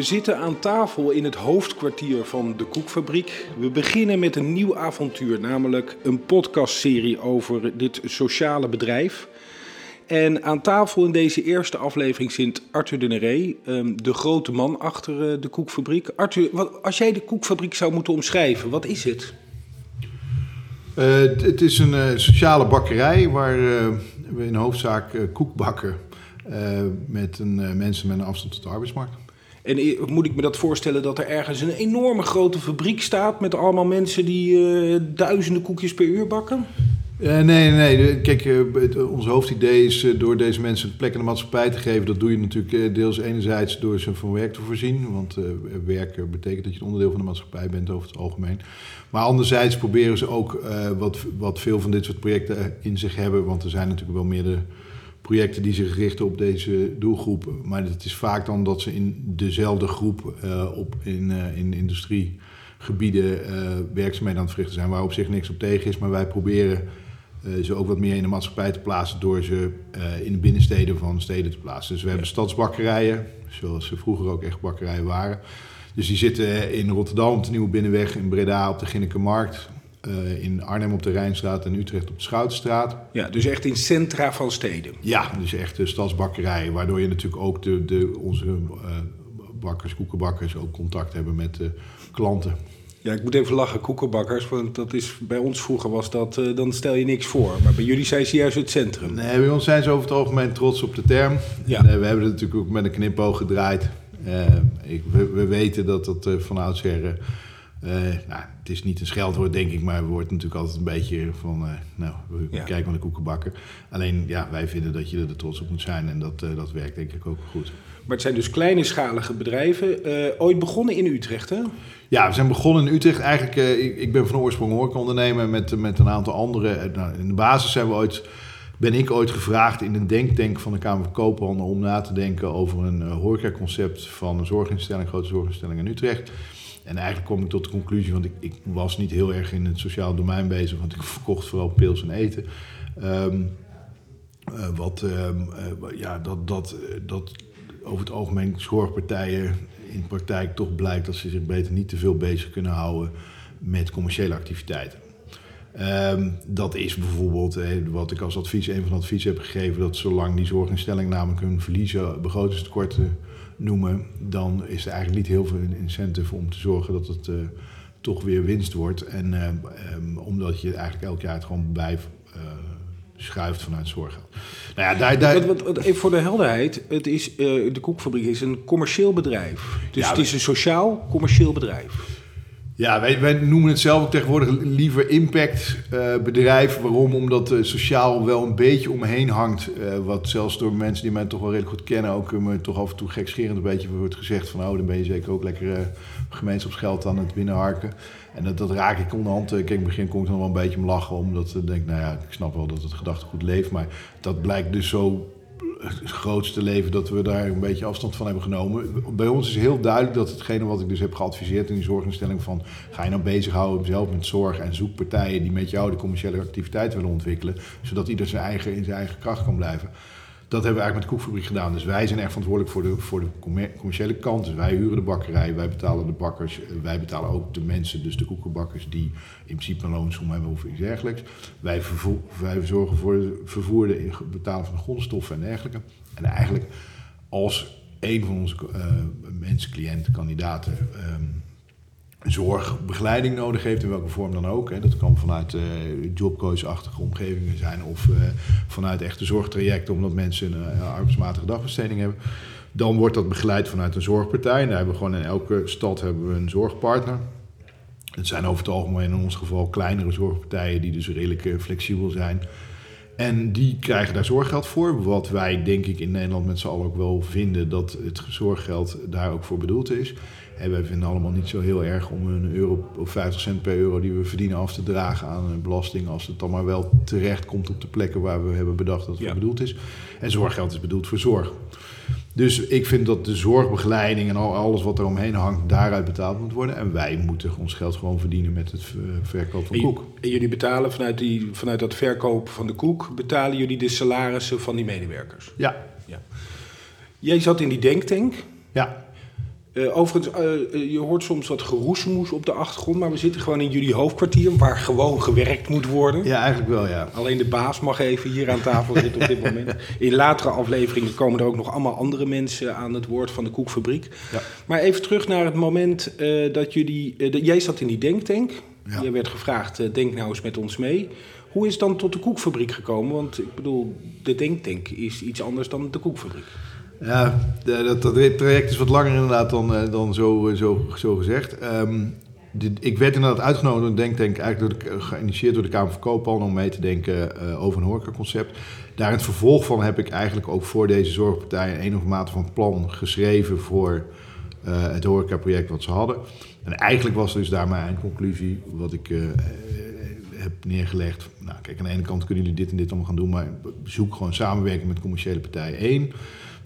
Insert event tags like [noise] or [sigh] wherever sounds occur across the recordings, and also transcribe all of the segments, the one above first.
We zitten aan tafel in het hoofdkwartier van de Koekfabriek. We beginnen met een nieuw avontuur, namelijk een podcastserie over dit sociale bedrijf. En aan tafel in deze eerste aflevering zit Arthur de Neré, ehm, de grote man achter eh, de Koekfabriek. Arthur, als jij de Koekfabriek zou moeten omschrijven, wat is het? Uh, het is een uh, sociale bakkerij waar we in hoofdzaak koek bakken met een, mensen met een afstand tot de arbeidsmarkt. En moet ik me dat voorstellen dat er ergens een enorme grote fabriek staat met allemaal mensen die duizenden koekjes per uur bakken? nee, nee, nee. Kijk, ons hoofdidee is door deze mensen een plek in de maatschappij te geven. Dat doe je natuurlijk deels enerzijds door ze van werk te voorzien. Want werk betekent dat je een onderdeel van de maatschappij bent over het algemeen. Maar anderzijds proberen ze ook wat, wat veel van dit soort projecten in zich hebben. Want er zijn natuurlijk wel meerdere projecten die zich richten op deze doelgroep. Maar het is vaak dan dat ze in dezelfde groep uh, op in, uh, in industriegebieden werkzaamheden aan het verrichten zijn. Waar op zich niks op tegen is. Maar wij proberen ze ook wat meer in de maatschappij te plaatsen door ze in de binnensteden van steden te plaatsen. Dus we hebben stadsbakkerijen, zoals ze vroeger ook echt bakkerijen waren. Dus die zitten in Rotterdam op de Nieuwe Binnenweg, in Breda op de Ginnekenmarkt, uh, in Arnhem op de Rijnstraat en Utrecht op de Schoutenstraat. Ja, dus echt in centra van steden. Ja, dus echt de stadsbakkerij, waardoor je natuurlijk ook de, de, onze uh, bakkers, koekenbakkers ook contact hebben met de klanten. Ja, ik moet even lachen, koekenbakkers, want dat is, bij ons vroeger was dat, uh, dan stel je niks voor. Maar bij jullie zijn ze juist het centrum. Nee, bij ons zijn ze over het algemeen trots op de term. Ja. En, we hebben het natuurlijk ook met een knipoog gedraaid. Uh, ik, we, we, weten dat dat uh, van oudsher... Uh, nou, het is niet een scheldwoord, denk ik, maar het wordt natuurlijk altijd een beetje van... nou, we ja. kijken naar de koekenbakken. Alleen, ja, wij vinden dat je er trots op moet zijn en dat, dat werkt denk ik ook goed. Maar het zijn dus kleinschalige bedrijven. ooit begonnen in Utrecht, hè? Ja, we zijn begonnen in Utrecht. Eigenlijk, ik, ik ben van oorsprong horecaondernemer met, met een aantal anderen. Nou, in de basis zijn we ooit ben ik ooit gevraagd in een denktank van de Kamer van Koophandel om na te denken over een horecaconcept van een zorginstelling, grote zorginstelling in Utrecht. En eigenlijk kwam ik tot de conclusie, want ik, ik, was niet heel erg in het sociaal domein bezig, want ik verkocht vooral pils en eten. Um, uh, wat, um, uh, ja, dat, dat, dat over het algemeen zorgpartijen in praktijk toch blijkt dat ze zich beter niet te veel bezig kunnen houden met commerciële activiteiten. Um, dat is bijvoorbeeld eh, wat ik als advies, een van de adviezen heb gegeven, dat zolang die zorginstelling namelijk hun verliezen, begrotingstekorten noemen, dan is er eigenlijk niet heel veel incentive om te zorgen dat het uh, toch weer winst wordt. En uh, um, omdat je eigenlijk elk jaar het gewoon bij schuift vanuit zorggeld. Nou ja, daar, daar... Wat, wat, even voor de helderheid, het is, de koekfabriek is een commercieel bedrijf. Dus ja, het is een sociaal commercieel bedrijf. Ja, wij, wij, noemen het zelf ook tegenwoordig liever impactbedrijf. Uh, Waarom? Omdat uh, sociaal wel een beetje omheen hangt. Uh, wat zelfs door mensen die mij toch wel redelijk goed kennen... ook me toch af en toe gekscherend een beetje wordt gezegd... van oh, dan ben je zeker ook lekker gemeenschapsgeld aan het binnenharken. En dat, dat raak ik onderhand. Kijk, in het begin kon ik dan wel een beetje om lachen... omdat ik denk, nou ja, ik snap wel dat het gedachtegoed leeft... maar dat blijkt dus zo het grootste leven dat we daar een beetje afstand van hebben genomen. Bij ons is heel duidelijk dat hetgene wat ik dus heb geadviseerd in die zorginstelling van ga je nou bezighouden zelf met zorg en zoek partijen die met jou de commerciële activiteit willen ontwikkelen, zodat ieder zijn eigen, in zijn eigen kracht kan blijven. Dat hebben we eigenlijk met de koekfabriek gedaan. Dus wij zijn echt verantwoordelijk voor de, voor de commerciële kant. Dus wij huren de bakkerij, wij betalen de bakkers. Wij betalen ook de mensen, dus de koekenbakkers, die in principe een loonsom hebben of iets dergelijks. Wij, wij zorgen voor het vervoer, de betalen van de grondstoffen en dergelijke. En eigenlijk als een van onze uh, mensen, cliënten, kandidaten... Um, zorgbegeleiding nodig heeft, in welke vorm dan ook. Hè. Dat kan vanuit uh, jobcoach-achtige omgevingen zijn of uh, vanuit echte zorgtrajecten, omdat mensen een uh, arbeidsmatige dagbesteding hebben. Dan wordt dat begeleid vanuit een zorgpartij. En daar hebben we gewoon in elke stad hebben we een zorgpartner. Het zijn over het algemeen in ons geval kleinere zorgpartijen die dus redelijk flexibel zijn. En die krijgen daar zorggeld voor. Wat wij denk ik in Nederland met z'n allen ook wel vinden dat het zorggeld daar ook voor bedoeld is. En wij vinden allemaal niet zo heel erg om een euro of 50 cent per euro die we verdienen af te dragen aan een belasting. Als het dan maar wel terecht komt op de plekken waar we hebben bedacht dat het ja. bedoeld is. En zorggeld is bedoeld voor zorg. Dus ik vind dat de zorgbegeleiding en alles wat er omheen hangt, daaruit betaald moet worden. En wij moeten ons geld gewoon verdienen met het verkoop van en, koek. En jullie betalen vanuit, die, vanuit dat verkoop van de koek, betalen jullie de salarissen van die medewerkers? Ja. ja. Jij zat in die denktank. Ja. Uh, overigens, uh, je hoort soms wat geroezemoes op de achtergrond, maar we zitten gewoon in jullie hoofdkwartier waar gewoon gewerkt moet worden. Ja, eigenlijk wel, ja. Alleen de baas mag even hier aan tafel zitten op dit moment. In latere afleveringen komen er ook nog allemaal andere mensen aan het woord van de koekfabriek. Ja. Maar even terug naar het moment uh, dat jullie. jij zat in die denktank. Ja. Je werd gevraagd: denk nou eens met ons mee. Hoe is het dan tot de koekfabriek gekomen? Want ik bedoel, de denktank is iets anders dan de koekfabriek. Ja, dat, dat traject is wat langer inderdaad dan, eh, dan zo, eh, zo, zo gezegd. Ehm, ik werd inderdaad uitgenodigd door Denktank, eigenlijk door de, geïnitieerd door de Kamer van Koophandel om mee te denken over een horecaconcept. Daar in het vervolg van heb ik eigenlijk ook voor deze zorgpartij een, of mate van plan geschreven voor uh, het horecaproject wat ze hadden. En eigenlijk was dus daar mijn eindconclusie, wat ik heb neergelegd. Nou, kijk, aan de ene kant kunnen jullie dit en dit allemaal gaan doen, maar zoek gewoon samenwerking met commerciële partijen. Eén.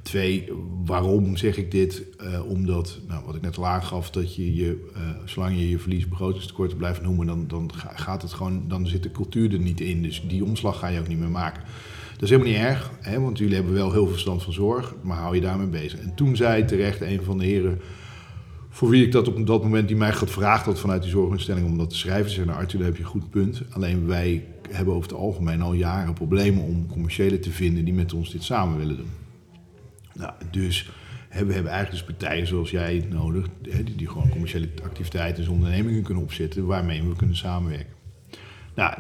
Twee, waarom zeg ik dit? Uh, omdat, nou, wat ik net al aangaf, dat je, je uh, zolang je je verlies begrotingstekorten blijft noemen, dan, dan gaat het gewoon, dan zit de cultuur er niet in. Dus die omslag ga je ook niet meer maken. Dat is helemaal niet erg, hè, want jullie hebben wel heel veel verstand van zorg, maar hou je daarmee bezig. En toen zei terecht een van de heren, voor wie ik dat op dat moment, die mij gevraagd had vanuit die zorginstelling om dat te schrijven, zei: Nou, Arthur, daar heb je een goed punt. Alleen wij hebben over het algemeen al jaren problemen om commerciële te vinden die met ons dit samen willen doen. Nou, dus we hebben eigenlijk dus partijen zoals jij nodig, die, die gewoon commerciële activiteiten en ondernemingen kunnen opzetten, waarmee we kunnen samenwerken. Nou,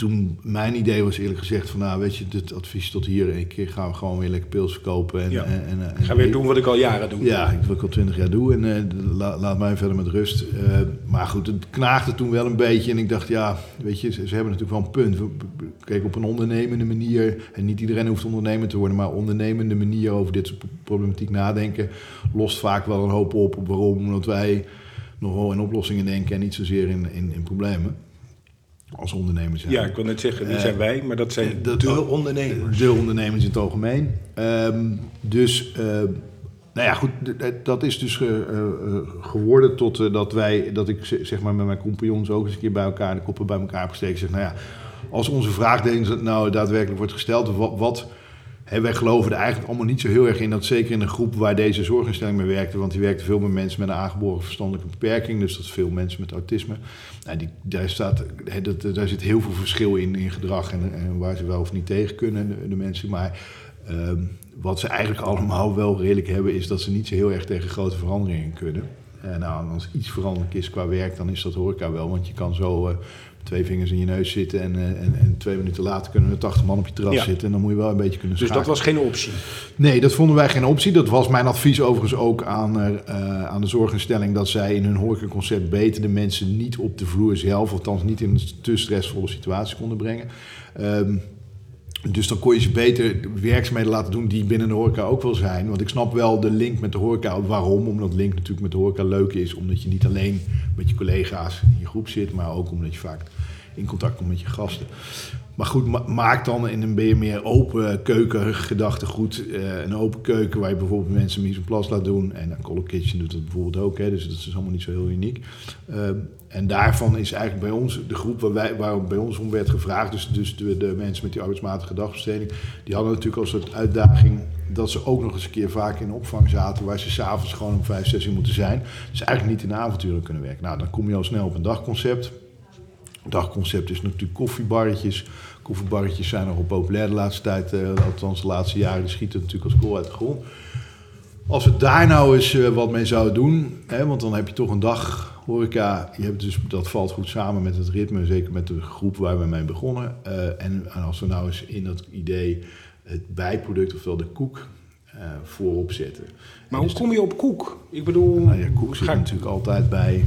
toen mijn idee was eerlijk gezegd van, nou weet je, dit advies tot hier. Ik gaan we gewoon weer lekker pils verkopen. En, en, en, en, Ga weer doen wat ik al jaren doe. Ja, wat ik al twintig jaar doe en uh, laat mij verder met rust. Uh, maar goed, het knaagde toen wel een beetje en ik dacht, ja, weet je, ze, ze hebben natuurlijk wel een punt. Kijk, op een ondernemende manier, en niet iedereen hoeft ondernemer te worden, maar ondernemende manier over dit soort problematiek nadenken, lost vaak wel een hoop op. Waarom? Omdat wij nogal in oplossingen denken en niet zozeer in, in, in problemen als ondernemers zijn. Ja, ik wil net zeggen, die zijn wij, maar dat zijn de, de ondernemers. De ondernemers in het algemeen. Um, dus, uh, nou ja, goed, dat is dus uh, geworden tot dat wij, dat ik zeg maar met mijn compagnons ook eens een keer bij elkaar de koppen bij elkaar heb gesteken. Zeg, nou ja, als onze vraag nou daadwerkelijk wordt gesteld, wat, wat Wij geloven er eigenlijk allemaal niet zo heel erg in dat zeker in een groep waar deze zorginstelling mee werkte, want die werkte veel met mensen met een aangeboren verstandelijke beperking, dus dat is veel mensen met autisme. Nou, die, daar, staat, dat, daar zit heel veel verschil in, in gedrag en, en waar ze wel of niet tegen kunnen, de, mensen. Maar um, wat ze eigenlijk allemaal wel redelijk hebben, is dat ze niet zo heel erg tegen grote veranderingen kunnen. En nou, als iets veranderlijk is qua werk, dan is dat horeca wel. Want je kan zo uh, twee vingers in je neus zitten en, uh, en, en, twee minuten later kunnen er 80 man op je terras zitten. En dan moet je wel een beetje kunnen schakelen. Dus dat was geen optie? Nee, dat vonden wij geen optie. Dat was mijn advies overigens ook aan, uh, aan de zorginstelling. Dat zij in hun horecaconcept beter de mensen niet op de vloer zelf, althans niet in een te stressvolle situatie konden brengen. Um, dus dan kon je ze beter werkzaamheden laten doen die binnen de horeca ook wel zijn. Want ik snap wel de link met de horeca. Waarom? Omdat link natuurlijk met de horeca leuk is. Omdat je niet alleen met je collega's in je groep zit, maar ook omdat je vaak in contact komt met je gasten. Maar goed, maak dan in een meer open keuken gedachtegoed. Uh, een open keuken waar je bijvoorbeeld mensen mise en place laat doen. En een Color Kitchen doet dat bijvoorbeeld ook. Hè, dus dat is allemaal niet zo heel uniek. Uh, en daarvan is eigenlijk bij ons de groep waar, wij, waar bij ons om werd gevraagd. Dus, dus de, de mensen met die arbeidsmatige dagbesteding. Die hadden natuurlijk als soort uitdaging dat ze ook nog eens een keer vaak in opvang zaten. Waar ze s'avonds gewoon om vijf, zes uur moeten zijn. Dus eigenlijk niet in avonturen kunnen werken. Nou, dan kom je al snel op een dagconcept. Dagconcept is natuurlijk koffiebarretjes. Koffiebarretjes zijn nogal populair de laatste tijd. Uh, althans de laatste jaren. Schieten natuurlijk als kool uit de grond. Als we daar nou eens uh, wat mee zouden doen. Hè, want dan heb je toch een dag horeca. Je hebt dus, dat valt goed samen met het ritme. Zeker met de groep waar we mee begonnen. Uh, en, en, als we nou eens in dat idee het bijproduct, ofwel de koek, voorop zetten. Maar hoe dus kom je op koek? Ik bedoel... Nou ja, koek zit natuurlijk altijd bij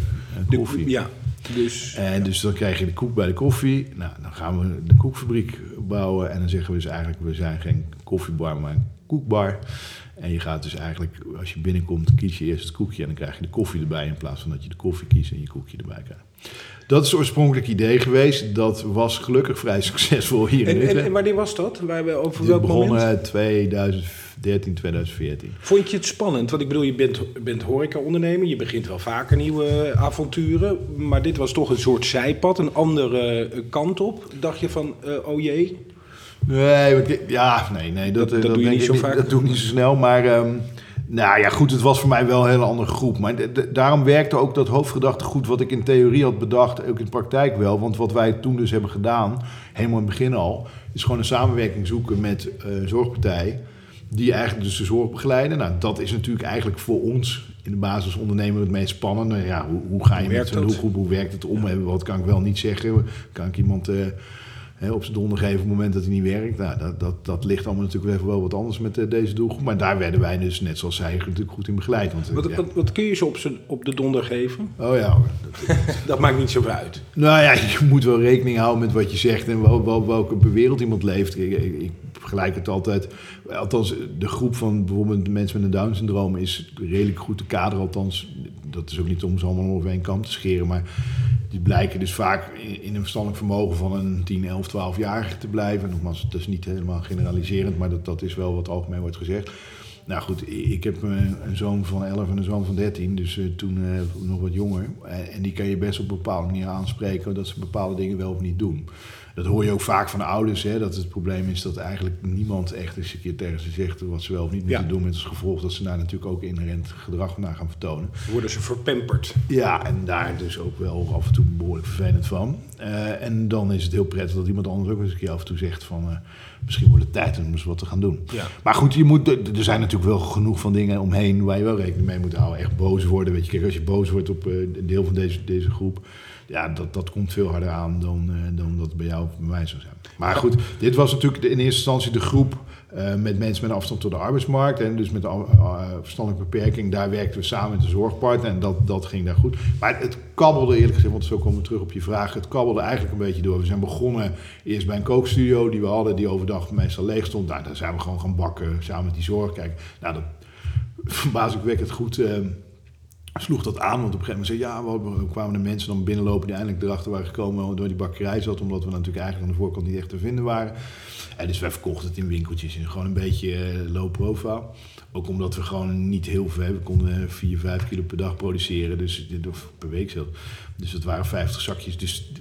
koffie. De, ja. Dus, en dus dan krijg je de koek bij de koffie. Nou, dan gaan we de koekfabriek bouwen. En dan zeggen we dus eigenlijk, we zijn geen koffiebar, maar een koekbar. En je gaat dus eigenlijk, als je binnenkomt, kies je eerst het koekje. En dan krijg je de koffie erbij in plaats van dat je de koffie kiest en je koekje erbij krijgt. Dat is het oorspronkelijk idee geweest. Dat was gelukkig vrij [laughs] succesvol hier in en, en, en wanneer was dat? Waar we over welk begonnen 2013, 2014. Vond je het spannend? Want ik bedoel, je bent, bent horeca-ondernemer. Je begint wel vaker nieuwe avonturen. Maar dit was toch een soort zijpad, een andere kant op. Dacht je van, uh, oh jee... Nee, ja, nee, nee dat, dat, dat, doe je niet zo vaak. Dat doe ik niet zo snel. Maar um, Nou ja, goed, het was voor mij wel een hele andere groep. Maar daarom werkte ook dat hoofdgedachte goed wat ik in theorie had bedacht, ook in de praktijk wel. Want wat wij toen dus hebben gedaan, helemaal in het begin al, is gewoon een samenwerking zoeken met uh, een Die eigenlijk dus de zorg begeleiden. Nou, dat is natuurlijk eigenlijk voor ons in de basis ondernemer het meest spannende. Ja, hoe, hoe ga je met zo'n doelgroep, hoe werkt het om? Ja. Wat kan ik wel niet zeggen? Kan ik iemand... Uh, op zijn donder geven op het moment dat hij niet werkt. Nou, dat, dat, dat ligt allemaal natuurlijk even wel wat anders met uh, deze doelgroep. Maar daar werden wij dus, net zoals zij, natuurlijk goed in begeleid. Want, wat, wat, wat, kun je ze op, zijn, op de donder geven? Oh ja. Dat, [laughs] dat maakt niet zoveel uit. Nou ja, je moet wel rekening houden met wat je zegt en wel, wel, welke wereld iemand leeft. Ik vergelijk het altijd. Althans, de groep van bijvoorbeeld mensen met een Down-syndroom is redelijk goed te kaderen. Althans, dat is ook niet om ze allemaal over één kam te scheren. Maar die blijken dus vaak in een verstandelijk vermogen van een 10, 11, 12-jarige te blijven. Nogmaals, het is niet helemaal generaliserend, maar dat, dat is wel wat algemeen wordt gezegd. Nou goed, ik heb een, zoon van 11 en een zoon van 13, dus uh, toen uh, nog wat jonger. En die kan je best op bepaalde manier aanspreken dat ze bepaalde dingen wel of niet doen. Dat hoor je ook vaak van de ouders, hè, dat het probleem is dat eigenlijk niemand echt eens een keer tegen ze zegt wat ze wel of niet moeten doen. Met als gevolg dat ze daar natuurlijk ook inherent gedrag naar gaan vertonen. Worden ze verpamperd? Ja, en daar dus ook wel af en toe behoorlijk vervelend van. Uh, en dan is het heel prettig dat iemand anders ook eens een keer af en toe zegt van... Uh, misschien wordt het tijd om eens wat te gaan doen. Ja. Maar goed, je moet, er zijn natuurlijk wel genoeg van dingen omheen waar je wel rekening mee moet houden. Echt boos worden, weet je. Kijk, als je boos wordt op uh, een deel van deze, deze groep ja, dat, dat komt veel harder aan dan, dan dat bij jou of bij mij zou zijn. Maar goed, dit was natuurlijk in eerste instantie de groep uh, met mensen met afstand tot de arbeidsmarkt. En dus met uh, verstandelijke beperking. Daar werkten we samen met de zorgpartner en dat, dat ging daar goed. Maar het kabbelde eerlijk gezegd, want zo komen we terug op je vraag. Het kabbelde eigenlijk een beetje door. We zijn begonnen eerst bij een kookstudio die we hadden, die overdag meestal leeg stond. Nou, daar zijn we gewoon gaan bakken samen met die zorg. Kijk, nou, dat [laughs] verbazingwekkend goed sloeg dat aan. Want op een gegeven moment zei ja, we kwamen de mensen dan binnenlopen die eindelijk erachter waren gekomen door die bakkerij zat. Omdat we natuurlijk eigenlijk aan de voorkant niet echt te vinden waren. En dus wij verkochten het in winkeltjes in gewoon een beetje uh, low profile. Ook omdat we gewoon niet heel veel, we konden 4, 5 kilo per dag produceren. Dus of per week zelfs. Dus dat waren 50 zakjes. Dus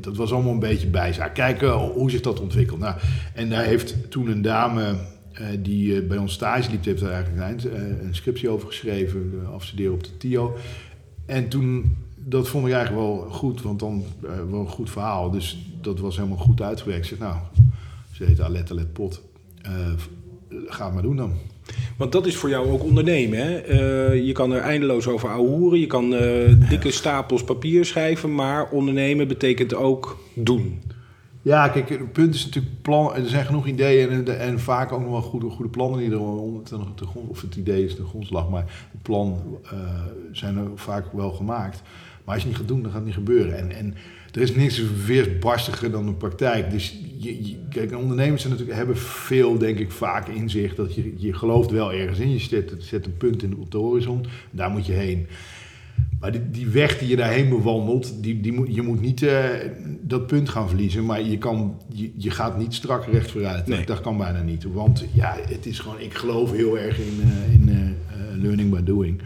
dat was allemaal een beetje bijzaak. Kijken hoe zich dat ontwikkelt. Nou, en daar heeft toen een dame die uh, bij ons stage liep, heeft er eigenlijk een, een scriptie over geschreven, afstuderen op de TIO. En toen, dat vond ik eigenlijk wel goed, want dan wel een goed verhaal. Dus dat was helemaal goed uitgewerkt. Ik zeg, nou, ze heet Alette Let Pot. ga het maar doen dan. Want dat is voor jou ook ondernemen. Hè? je kan er eindeloos over ouwehoeren. Je kan dikke stapels papier schrijven. Maar ondernemen betekent ook doen. Ja, kijk, het punt is natuurlijk plan. Er zijn genoeg ideeën en, en vaak ook nog wel goede, goede plannen die er te, grond, of het idee is de grondslag, maar het plan uh, zijn er vaak wel gemaakt. Maar als je niet gaat doen, dan gaat het niet gebeuren. En, en er is niks weersbarstiger dan de praktijk. Dus je, kijk, ondernemers natuurlijk, hebben veel, denk ik, vaak in zich dat je, je gelooft wel ergens in. Je zet, zet een punt in, op de horizon, daar moet je heen. Maar die, die, weg die je daarheen bewandelt, die, die moet, je moet niet uh, dat punt gaan verliezen. Maar je, kan, je, je gaat niet strak recht vooruit. Nee. Dat kan bijna niet. Want ja, het is gewoon, ik geloof heel erg in, uh, in uh, learning by doing.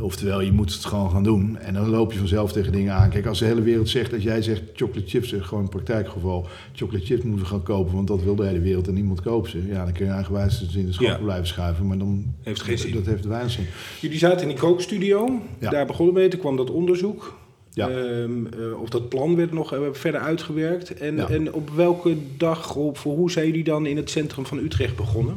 Oftewel, je moet het gewoon gaan doen. En dan loop je vanzelf tegen dingen aan. Kijk, als de hele wereld zegt, als jij zegt chocolate chips, gewoon een praktijkgeval, chocolate chips moeten we gaan kopen, want dat wil de hele wereld en niemand koopt ze. Ja, dan kun je eigenwijs in de schap blijven schuiven, maar dan heeft geen zin. Dat heeft weinig zin. Jullie zaten in die kookstudio, ja. daar begonnen mee, toen kwam dat onderzoek. Ja. Um, uh, of dat plan werd nog uh, verder uitgewerkt. En, ja. en op welke dag, of voor hoe zijn jullie dan in het centrum van Utrecht begonnen?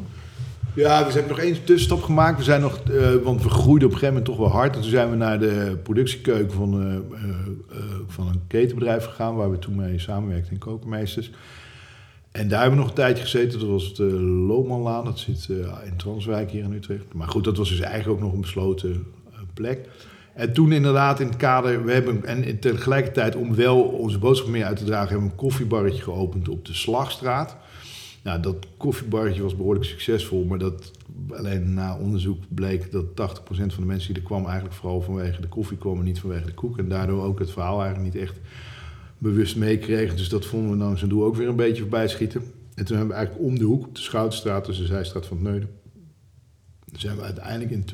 Ja, we hebben nog één tussenstap gemaakt. We zijn nog, uh, want we groeiden op een gegeven moment toch wel hard. En toen zijn we naar de productiekeuken van, uh, uh, van een ketenbedrijf gegaan, waar we toen mee samenwerkten in Kokenmeesters. En daar hebben we nog een tijdje gezeten. Dat was het Loopmanlaan, dat zit in Transwijk hier in Utrecht. Maar goed, dat was dus eigenlijk ook nog een besloten plek. En toen inderdaad in het kader, we hebben, en tegelijkertijd om wel onze boodschap meer uit te dragen, hebben we een koffiebarretje geopend op de Slagstraat. Nou, dat koffiebarretje was behoorlijk succesvol, maar dat alleen na onderzoek bleek dat 80% van de mensen die er kwam eigenlijk vooral vanwege de koffie kwamen, niet vanwege de koek. En daardoor ook het verhaal eigenlijk niet echt bewust meekregen. Dus dat vonden we dan zijn doel ook weer een beetje voorbij schieten. En toen hebben we eigenlijk om de hoek, op de Schoutstraat, dus de zijstraat van het Neuden, zijn we uiteindelijk in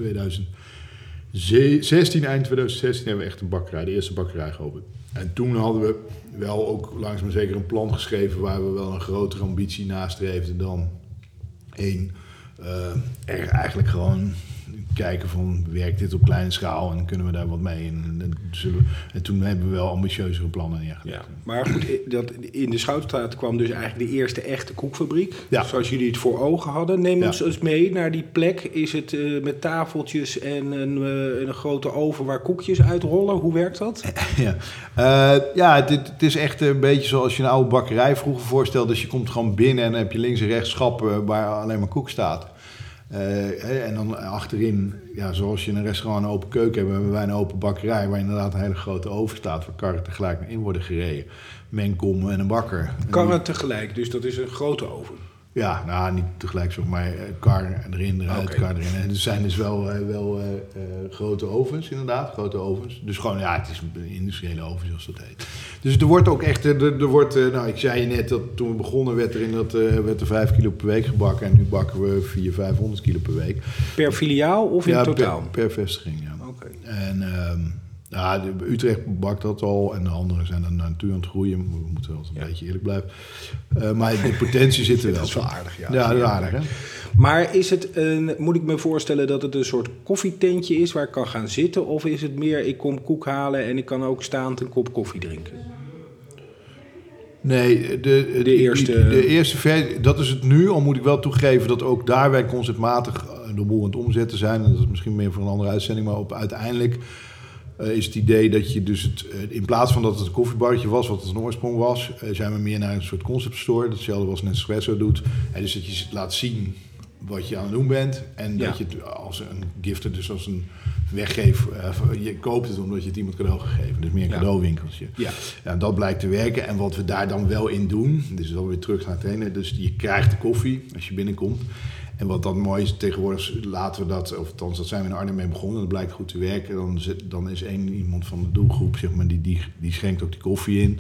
2016, eind 2016, hebben we echt een bakkerij, de eerste bakkerij geopend. En toen hadden we wel ook langzaam zeker een plan geschreven waar we wel een grotere ambitie nastreefden dan één. Uh, eigenlijk gewoon kijken van werkt dit op kleine schaal en kunnen we daar wat mee. En, en, zullen, en toen hebben we wel ambitieuzere plannen neergelegd. Ja, maar goed, dat, in de Schoutstraat kwam dus eigenlijk de eerste echte koekfabriek. Ja. Zoals jullie het voor ogen hadden. Neem Ja. ons eens mee naar die plek. Is het eh, met tafeltjes en een, eh, een grote oven waar koekjes uitrollen? Hoe werkt dat? [laughs] Ja, Eh, ja het, het is echt een beetje zoals je een oude bakkerij vroeger voorstelt. Dus je komt gewoon binnen en dan heb je links en rechts schappen waar alleen maar koek staat. Eh, en dan achterin, ja, zoals je in een restaurant een open keuken hebt, hebben wij een open bakkerij waar inderdaad een hele grote oven staat waar karren tegelijk in worden gereden. Mengkom en een bakker. Karren tegelijk, dus dat is een grote oven. Ja, nou niet tegelijk zo, maar eh, kar erin, eruit, Oké. kar erin. En er zijn dus wel, eh, wel eh, grote ovens, inderdaad, grote ovens. Dus gewoon, ja, het is een industriële oven, zoals dat heet. Dus er wordt ook echt, er, er wordt, nou ik zei je net dat toen we begonnen werd er in dat, eh, werd er 5 kilo per week gebakken. En nu bakken we 400, 500 kilo per week. Per filiaal of in ja, totaal? Per, per vestiging, ja. Oké. En ehm, ja, de, Utrecht bakt dat al en de anderen zijn er naartoe aan het groeien. We moeten wel een Ja. beetje eerlijk blijven. Eh, maar de potentie zit er [laughs] wel. Dat is wel aardig, ja. Ja, dat is aardig, hè? Maar is het een, moet ik me voorstellen dat het een soort koffietentje is waar ik kan gaan zitten? Of is het meer, ik kom koek halen en ik kan ook staand een kop koffie drinken? Nee, de, de, eerste- De, eerste versie, dat is het nu. Al moet ik wel toegeven dat ook daar wij conceptmatig eh, de boel aan het omzetten zijn. En dat is misschien meer voor een andere uitzending. Maar op, uiteindelijk eh, is het idee dat je dus het... eh, in plaats van dat het een koffiebarretje was, wat het een oorsprong was... eh, zijn we meer naar een soort concept store. Hetzelfde als Nespresso doet. Eh, dus dat je laat zien wat je aan het doen bent. En dat je het als een gifter, dus als een weggeef... je koopt het omdat je het iemand cadeau gegeven. Dus meer een Ja. cadeauwinkeltje. Ja. Ja, dat blijkt te werken. En wat we daar dan wel in doen, dus dan weer terug naar het ene. Dus je krijgt de koffie als je binnenkomt. En wat dan mooi is, tegenwoordig laten we dat, of althans dat zijn we in Arnhem mee begonnen. Dat blijkt goed te werken. Dan, dan is één iemand van de doelgroep, zeg maar, die, die, die schenkt ook die koffie in.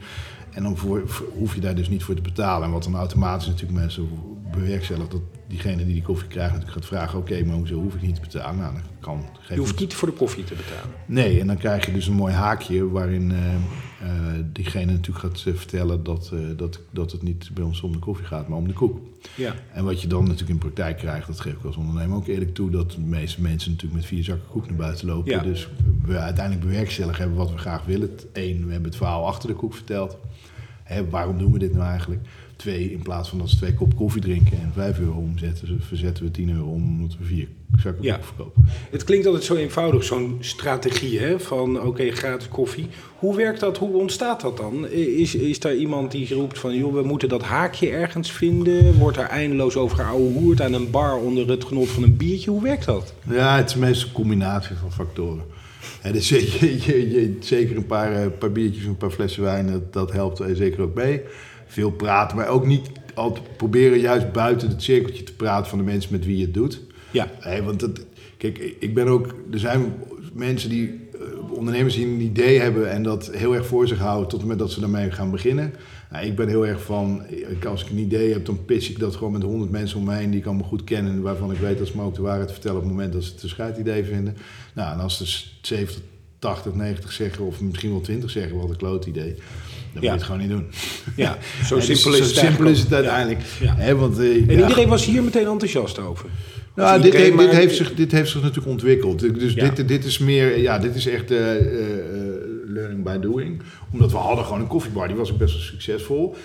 En dan voor, hoef je daar dus niet voor te betalen. En wat dan automatisch natuurlijk mensen bewerkstelligt, dat diegene die die koffie krijgt natuurlijk gaat vragen... oké, maar hoezo hoef ik niet te betalen? Nou, dat kan. Geef Je hoeft het- niet voor de koffie te betalen. Nee, en dan krijg je dus een mooi haakje waarin eh, eh, diegene natuurlijk gaat eh, vertellen dat, dat, dat het niet bij ons om de koffie gaat, maar om de koek. Ja. En wat je dan natuurlijk in praktijk krijgt, dat geef ik als ondernemer ook eerlijk toe, dat de meeste mensen natuurlijk met vier zakken koek naar buiten lopen. Ja. Dus we uiteindelijk bewerkstelligen hebben wat we graag willen. Eén, we hebben het verhaal achter de koek verteld. Hè, waarom doen we dit nou eigenlijk? Twee, in plaats van dat ze twee kop koffie drinken en vijf euro omzetten, verzetten we 10 euro om omdat we vier zakken Ja. verkopen. Het klinkt altijd zo eenvoudig, zo'n strategie hè? van oké, gratis koffie. Hoe werkt dat? Hoe ontstaat dat dan? Is, is daar iemand die roept van joh, we moeten dat haakje ergens vinden? Wordt daar eindeloos over geouwehoerd aan een bar onder het genot van een biertje? Hoe werkt dat? Ja, het is meestal een combinatie van factoren. Hè, dus je, je, je, zeker een paar, eh, paar biertjes, een paar flessen wijn, dat, dat helpt er zeker ook mee. Veel praten, maar ook niet altijd proberen juist buiten het cirkeltje te praten van de mensen met wie je het doet. Ja, Hè, want dat, kijk, ik ben ook, er zijn mensen die, ondernemers die een idee hebben en dat heel erg voor zich houden tot en met dat ze daarmee gaan beginnen. Nou, ik ben heel erg van, als ik een idee heb, dan pitch ik dat gewoon met honderd mensen om me heen die ik allemaal goed ken en waarvan ik weet dat ze me ook de waarheid vertellen op het moment dat ze het een scheididee vinden. Nou, en als er 70, 80, 90 zeggen of misschien wel 20 zeggen, wat een kloot idee. Dan moet Ja. je het gewoon niet doen. ja. [laughs] zo Ja, simpel dus is zo het simpel is het uiteindelijk. Ja. Want, eh, En iedereen was hier meteen enthousiast over. Nou, dit, dit, heeft zich, dit heeft zich natuurlijk ontwikkeld. Dus Ja. dit, dit is meer, ja, dit is echt eh, learning by doing. Omdat we hadden gewoon een koffiebar, die was ook best wel succesvol.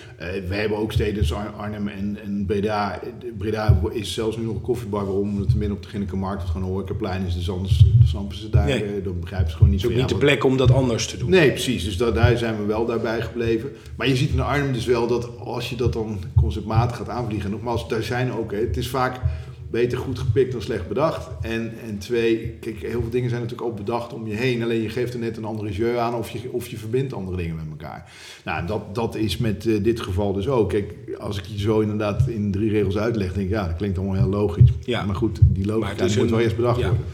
We hebben ook steden als Ar- Arnhem en, en Breda. Breda is zelfs nu nog een koffiebar. Waarom? Omdat het midden op de Ginnekenmarkt, wat gewoon een horecaplein is. Dus anders snappen ze daar, Nee. dan begrijpen ze gewoon niet Het is zo ook niet de plek om dat anders te doen. Nee, precies. Dus da- daar zijn we wel daarbij gebleven. Maar je ziet in Arnhem dus wel dat als je dat dan conceptmatig gaat aanvliegen... nogmaals, daar zijn ook... hè, het is vaak beter goed gepikt dan slecht bedacht. En, en twee, kijk, heel veel dingen zijn natuurlijk ook bedacht om je heen. Alleen je geeft er net een andere jeu aan of je, of je verbindt andere dingen met elkaar. Nou, dat, dat is met eh, dit geval dus ook. Kijk, als ik je zo inderdaad in drie regels uitleg, denk ik... ja, dat klinkt allemaal heel logisch. Ja. Maar goed, die logica moet een- wel eerst bedacht ja. worden.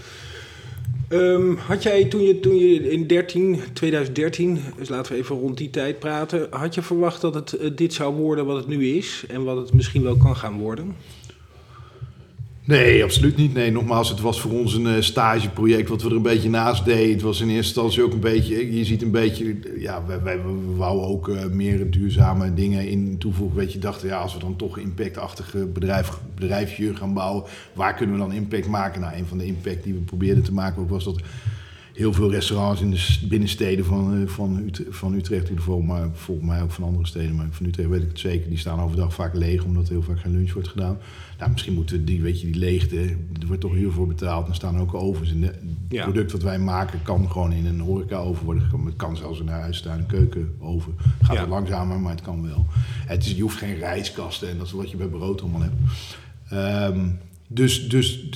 Ehm, had jij toen je, toen je in 13, 2013, dus laten we even rond die tijd praten, had je verwacht dat het eh, dit zou worden wat het nu is en wat het misschien wel kan gaan worden? Nee, absoluut niet. Nee, nogmaals, het was voor ons een uh, stageproject wat we er een beetje naast deden. Het was in eerste instantie ook een beetje, je ziet een beetje, ja, wij, wij wouden ook uh, meer duurzame dingen in toevoegen. Weet je, dachten, ja, als we dan toch een impactachtige bedrijf, bedrijfje gaan bouwen, waar kunnen we dan impact maken? Nou, een van de impact die we probeerden te maken ook was dat heel veel restaurants in de binnensteden van, uh, van, Utrecht, van Utrecht in ieder geval, maar volgens mij ook van andere steden. Maar van Utrecht weet ik het zeker, die staan overdag vaak leeg omdat er heel vaak geen lunch wordt gedaan. Nou, misschien moeten die, weet je, die leegte, er wordt toch huur voor betaald. En staan ook ovens. En het ja. product wat wij maken kan gewoon in een horeca-oven worden Het kan zelfs in een huis staan, een keukenoven. Gaat ja. langzamer, maar het kan wel. Het is, je hoeft geen rijstkasten en dat is wat je bij brood allemaal hebt. Um, dus, dus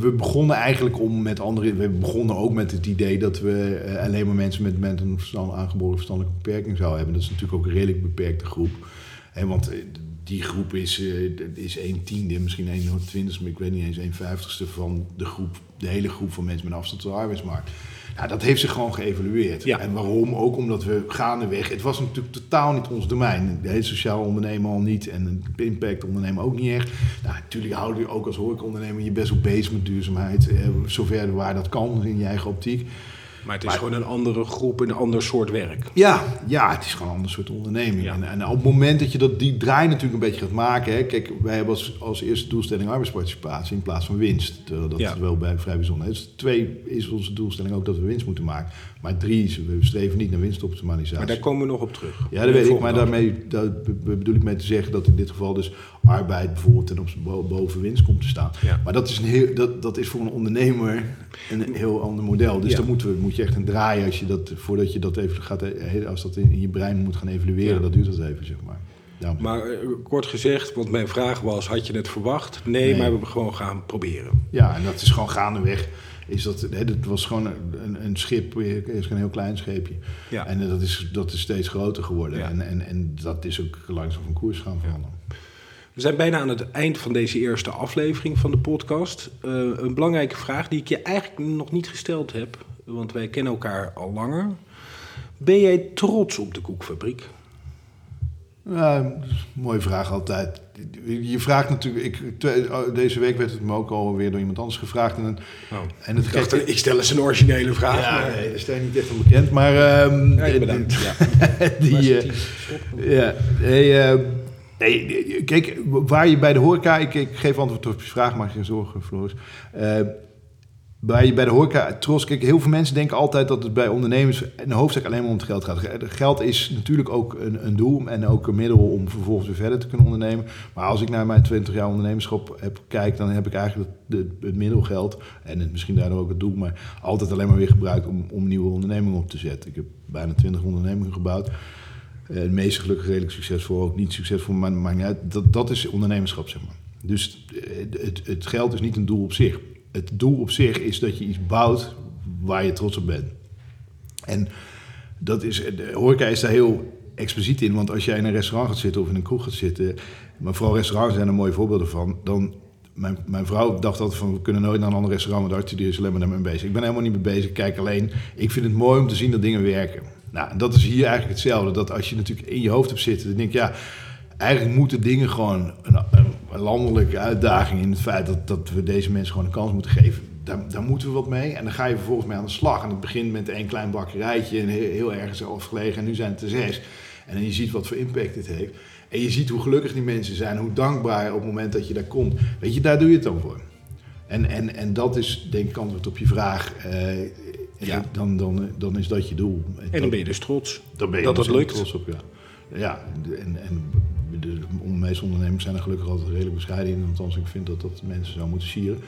we begonnen eigenlijk om met andere. We begonnen ook met het idee dat we uh, alleen maar mensen met, met een aangeboren verstandelijke beperking zouden hebben. Dat is natuurlijk ook een redelijk beperkte groep. En want die groep is, uh, is 1 tiende, misschien 1 twintigste, ik weet niet eens 1 vijftigste van de groep, de hele groep van mensen met afstand tot de arbeidsmarkt. Nou, dat heeft zich gewoon geëvalueerd. En waarom? Ook omdat we gaandeweg... Het was natuurlijk totaal niet ons domein. De hele sociaal ondernemen al niet. En het impact ondernemen ook niet echt. Nou, natuurlijk houden je ook als horecaondernemer je best wel bezig met duurzaamheid. Eh, zover waar dat kan in je eigen optiek. Maar het is gewoon een andere groep, een ander soort werk. Ja, ja het is gewoon een ander soort onderneming. En, en, op het moment dat je dat, die draai natuurlijk een beetje gaat maken. Hè, kijk, wij hebben als, als eerste doelstelling arbeidsparticipatie in plaats van winst. Dat is wel bij vrij bijzonder. Dus twee is onze doelstelling ook dat we winst moeten maken. Maar drie we streven niet naar winstoptimalisatie. Maar daar komen we nog op terug. Ja, dat weet ik. Maar daarmee dat bedoel ik mee te zeggen dat in dit geval dus arbeid bijvoorbeeld ten opzichte boven winst komt te staan. Maar dat is, een heel, dat, dat is voor een ondernemer een heel ander model. Dus ja. dan moeten we, moet je echt een draaien als je dat, voordat je dat even gaat, eh, als dat in je brein moet gaan evalueren, dat duurt dat even, zeg maar. Ja. Maar uh, kort gezegd, want mijn vraag was, had je het verwacht? Nee, nee, maar we hebben gewoon gaan proberen. Ja, en dat is gewoon gaandeweg is dat, het was gewoon een, een schip, is een heel klein scheepje. Ja. En dat is, dat is steeds groter geworden. Ja. En, en, en dat is ook langzaam van koers gaan veranderen. We zijn bijna aan het eind van deze eerste aflevering van de podcast. Uh, een belangrijke vraag die ik je eigenlijk nog niet gesteld heb, want wij kennen elkaar al langer. Ben jij trots op de koekfabriek? Ja, mooie vraag altijd. Je vraagt natuurlijk, ik, oh, deze week werd het me ook alweer door iemand anders gevraagd. En, oh, en het ik, dacht, ik stel eens een originele vraag. Ja, maar... nee, dat is niet echt onbekend. Maar um, ja, bedankt. Ja. [laughs] die, uh, ja, hey, uh, nee, kijk, waar je bij de horeca, ik, ik geef antwoord op je vraag, maak je geen zorgen, Floris. Uh, bij, bij de horeca, trots, kijk, heel veel mensen denken altijd dat het bij ondernemers in de alleen maar om het geld gaat. Geld is natuurlijk ook een, een doel en ook een middel om vervolgens weer verder te kunnen ondernemen. Maar als ik naar mijn 20 jaar ondernemerschap heb kijk, dan heb ik eigenlijk het, het middelgeld en het, misschien daardoor ook het doel, maar altijd alleen maar weer gebruikt om, om nieuwe ondernemingen op te zetten. Ik heb bijna 20 ondernemingen gebouwd. De meeste gelukkig redelijk succesvol, ook niet succesvol, maar, maar. Dat, dat is ondernemerschap, zeg maar. Dus eh, het, het geld is niet een doel op zich het doel op zich is dat je iets bouwt waar je trots op bent. En dat is, de horeca is daar heel expliciet in. Want als jij in een restaurant gaat zitten of in een kroeg gaat zitten... maar vooral restaurants zijn er mooie voorbeelden van... dan mijn, mijn, vrouw dacht altijd van we kunnen nooit naar een ander restaurant, want Arthur is alleen maar daarmee bezig. Ik ben helemaal niet mee bezig, kijk alleen. Ik vind het mooi om te zien dat dingen werken. Nou, dat is hier eigenlijk hetzelfde. Dat als je natuurlijk in je hoofd hebt zitten, dan denk je ja, eigenlijk moeten dingen gewoon landelijke uitdaging in het feit dat, dat we deze mensen gewoon een kans moeten geven. Daar, daar, moeten we wat mee. En dan ga je vervolgens mee aan de slag. En het begint met één klein bakkerijtje en heel, heel ergens afgelegen. En nu zijn het er zes. En dan je ziet wat voor impact dit heeft. En je ziet hoe gelukkig die mensen zijn, hoe dankbaar op het moment dat je daar komt. Weet je, daar doe je het dan voor. En, en, en dat is denk ik antwoord op je vraag. Uh, ja. dan, dan, dan is dat je doel. En dan ben je dus trots. Dan ben je dat het lukt. trots op, ja. Ja, en, en de, meeste ondernemers zijn er gelukkig altijd redelijk bescheiden in. Althans, ik vind dat dat mensen zou moeten sieren.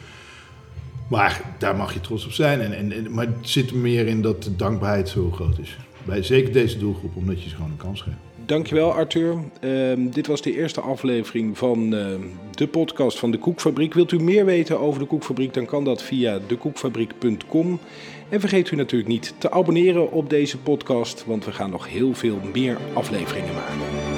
Maar daar mag je trots op zijn. En, en, maar het zit meer in dat de dankbaarheid zo groot is. Bij zeker deze doelgroep, omdat je ze gewoon een kans geeft. Dankjewel Arthur. Uh, dit was de eerste aflevering van uh, de podcast van de Koekfabriek. Wilt u meer weten over de Koekfabriek, dan kan dat via dekoekfabriek.com. En vergeet u natuurlijk niet te abonneren op deze podcast, want we gaan nog heel veel meer afleveringen maken.